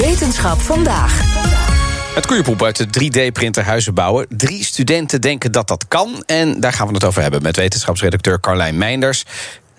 Wetenschap vandaag. Het koeienpoep uit de 3D-printer huizen bouwen. Drie studenten denken dat dat kan. En daar gaan we het over hebben met wetenschapsredacteur Carlijn Meinders.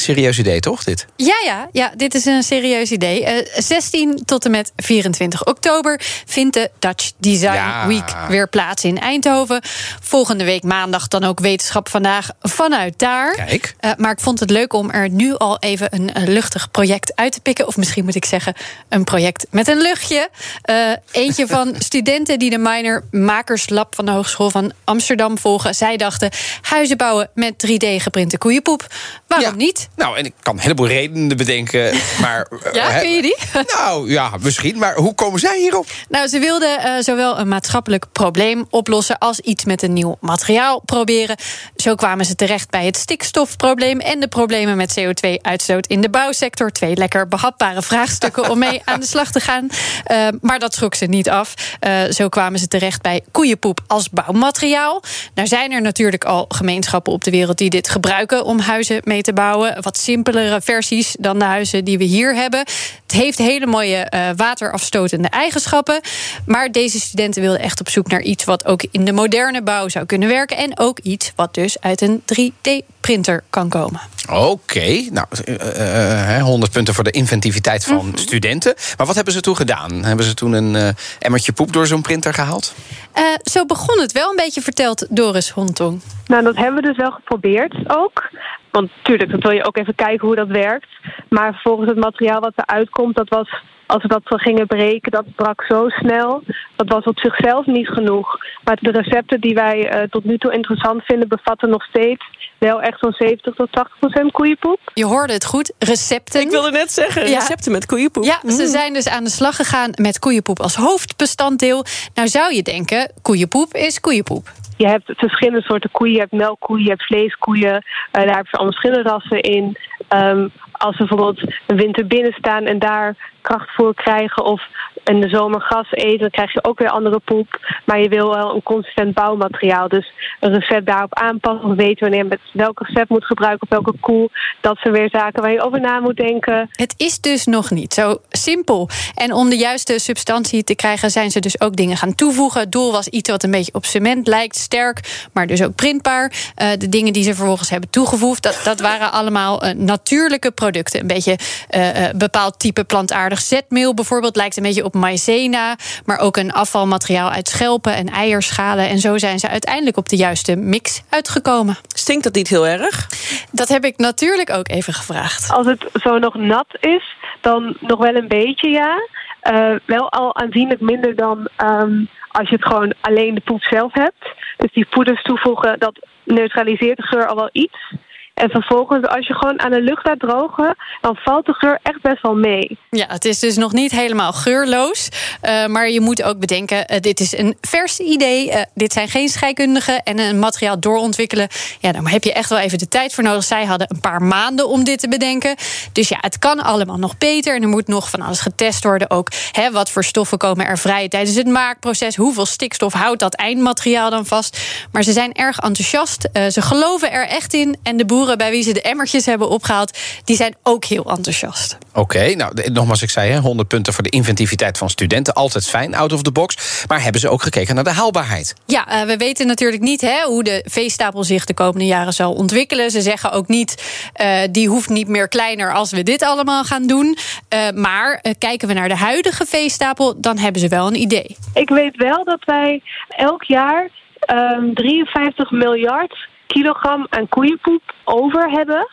Serieus idee, toch, dit? Ja, ja, ja, dit is een serieus idee. Eh 16 tot en met 24 oktober vindt de Dutch Design Ja. Week weer plaats in Eindhoven. Volgende week maandag dan ook Wetenschap Vandaag vanuit daar. Kijk. Eh, maar ik vond het leuk om er nu al even een, eh, luchtig project uit te pikken. Of misschien moet ik zeggen, een project met een luchtje. Eh, eentje van studenten die de minor Makerslab van de Hogeschool van Amsterdam volgen. Zij dachten, huizen bouwen met 3D-geprinte koeienpoep. Waarom Ja. niet? Nou, en ik kan een heleboel redenen bedenken. Maar, eh, Ja, hè, kun je die? Nou ja, misschien. Maar hoe komen zij hierop? Nou, ze wilden eh, zowel een maatschappelijk probleem oplossen als iets met een nieuw materiaal proberen. Zo kwamen ze terecht bij het stikstofprobleem en de problemen met CO2-uitstoot in de bouwsector. Twee lekker behapbare vraagstukken om mee aan de slag te gaan. Eh, maar dat schrok ze niet af. Eh, zo kwamen ze terecht bij koeienpoep als bouwmateriaal. Nou zijn er natuurlijk al gemeenschappen op de wereld die dit gebruiken om huizen mee te bouwen. Wat simpelere versies dan de huizen die we hier hebben. Het heeft hele mooie eh, waterafstotende eigenschappen. Maar deze studenten wilden echt op zoek naar iets wat ook in de moderne bouw zou kunnen werken. En ook iets wat dus uit een 3D-printer kan komen. Oké, nou, eh, eh, 100 punten voor de inventiviteit van Mhm. studenten. Maar wat hebben ze toen gedaan? Hebben ze toen een eh, emmertje poep door zo'n printer gehaald? Eh, zo begon het wel een beetje verteld Doris Hontong. Nou, dat hebben we dus wel geprobeerd ook. Want natuurlijk, dat wil je ook even kijken hoe dat werkt. Maar vervolgens het materiaal wat eruit komt, dat was, als we dat zo gingen breken, dat brak zo snel. Dat was op zichzelf niet genoeg. Maar de recepten die wij eh, tot nu toe interessant vinden, bevatten nog steeds wel echt zo'n 70 tot 80 procent koeienpoep. Je hoorde het goed, recepten. Ik wilde net zeggen, Ja. recepten met koeienpoep. Ja, ze Mm. zijn dus aan de slag gegaan met koeienpoep als hoofdbestanddeel. Nou zou je denken, koeienpoep is koeienpoep. Je hebt verschillende soorten koeien. Je hebt melkkoeien, je hebt vleeskoeien. Eh, daar heb je allemaal verschillende rassen in. Ehm, als we bijvoorbeeld een winter binnen staan en daar krachtvoer krijgen... of in de zomer gras eten, dan krijg je ook weer andere poep. Maar je wil wel een consistent bouwmateriaal. Dus een recept daarop aanpassen. Of weten wanneer je met welk recept moet gebruiken... of welke koe. Dat zijn weer zaken waar je over na moet denken. Het is dus nog niet zo simpel. En om de juiste substantie te krijgen, zijn ze dus ook dingen gaan toevoegen. Het doel was iets wat een beetje op cement lijkt, sterk, maar dus ook printbaar. Eh, de dingen die ze vervolgens hebben toegevoegd, dat, dat waren allemaal eh, natuurlijke producten. Een beetje eh, eh, bepaald type plantaardig zetmeel bijvoorbeeld, lijkt een beetje op maïzena. Maar ook een afvalmateriaal uit schelpen en eierschalen. En zo zijn ze uiteindelijk op de juiste mix uitgekomen. Stinkt dat niet heel erg? Dat heb ik natuurlijk ook even gevraagd. Als het zo nog nat is, dan nog wel een beetje ja. Eh, wel al aanzienlijk minder dan ehm, als je het gewoon alleen de poep zelf hebt. Dus die poeders toevoegen, dat neutraliseert de geur al wel iets. En vervolgens, als je gewoon aan de lucht laat drogen, dan valt de geur echt best wel mee. Ja, het is dus nog niet helemaal geurloos. Eh, maar je moet ook bedenken, eh, dit is een vers idee. Eh, dit zijn geen scheikundigen. En een materiaal doorontwikkelen, ja, daar heb je echt wel even de tijd voor nodig. Zij hadden een paar maanden om dit te bedenken. Dus ja, het kan allemaal nog beter. En er moet nog van alles getest worden. Ook hè, wat voor stoffen komen er vrij tijdens het maakproces. Hoeveel stikstof houdt dat eindmateriaal dan vast? Maar ze zijn erg enthousiast. Ze geloven er echt in. En de boeren bij wie ze de emmertjes hebben opgehaald, die zijn ook heel enthousiast. Oké, nou nogmaals, ik zei hè, 100 punten voor de inventiviteit van studenten. Altijd fijn, out of the box. Maar hebben ze ook gekeken naar de haalbaarheid? Ja, eh, we weten natuurlijk niet hè, hoe de veestapel zich de komende jaren zal ontwikkelen. Ze zeggen ook niet, eh die hoeft niet meer kleiner als we dit allemaal gaan doen. Eh, maar eh, kijken we naar de huidige veestapel, dan hebben ze wel een idee. Ik weet wel dat wij elk jaar ehm 53 miljard kilogram aan koeienpoep over hebben.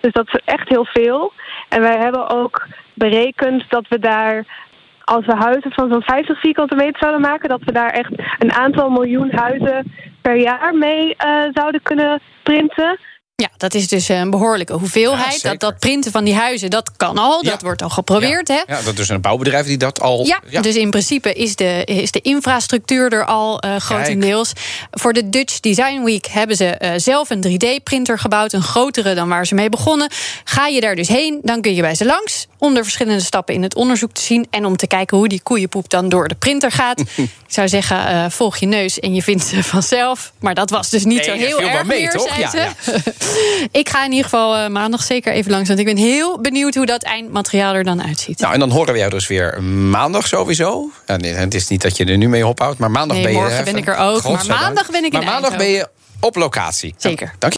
Dus dat is echt heel veel. En wij hebben ook berekend dat we daar, als we huizen van zo'n 50 vierkante meter zouden maken, dat we daar echt een aantal miljoen huizen per jaar mee eh, zouden kunnen printen. Ja, dat is dus een behoorlijke hoeveelheid. dat, dat printen van die huizen, dat kan al. Ja. Dat wordt al geprobeerd, hè? Ja, dat is een bouwbedrijf die dat al. Ja, dus in principe is de, is de infrastructuur er al eh, grotendeels. Voor de Dutch Design Week hebben ze eh, zelf een 3D-printer gebouwd. Een grotere dan waar ze mee begonnen. Ga je daar dus heen, dan kun je bij ze langs. Om de verschillende stappen in het onderzoek te zien. En om te kijken hoe die koeienpoep dan door de printer gaat. Ik zou zeggen, eh, volg je neus en je vindt ze vanzelf. Maar dat was dus niet Nee, zo heel erg mee, meer, toch? Ja. Ik ga in ieder geval eh, maandag zeker even langs. Want ik ben heel benieuwd hoe dat eindmateriaal er dan uitziet. Nou, en dan horen we jou dus weer maandag sowieso. Ja, nee, het is niet dat je er nu mee ophoudt, maar maandag Nee, ben je. morgen ben ik er ook, maar maandag ben ik in Maar maandag ben je op locatie. Zeker. Dank je.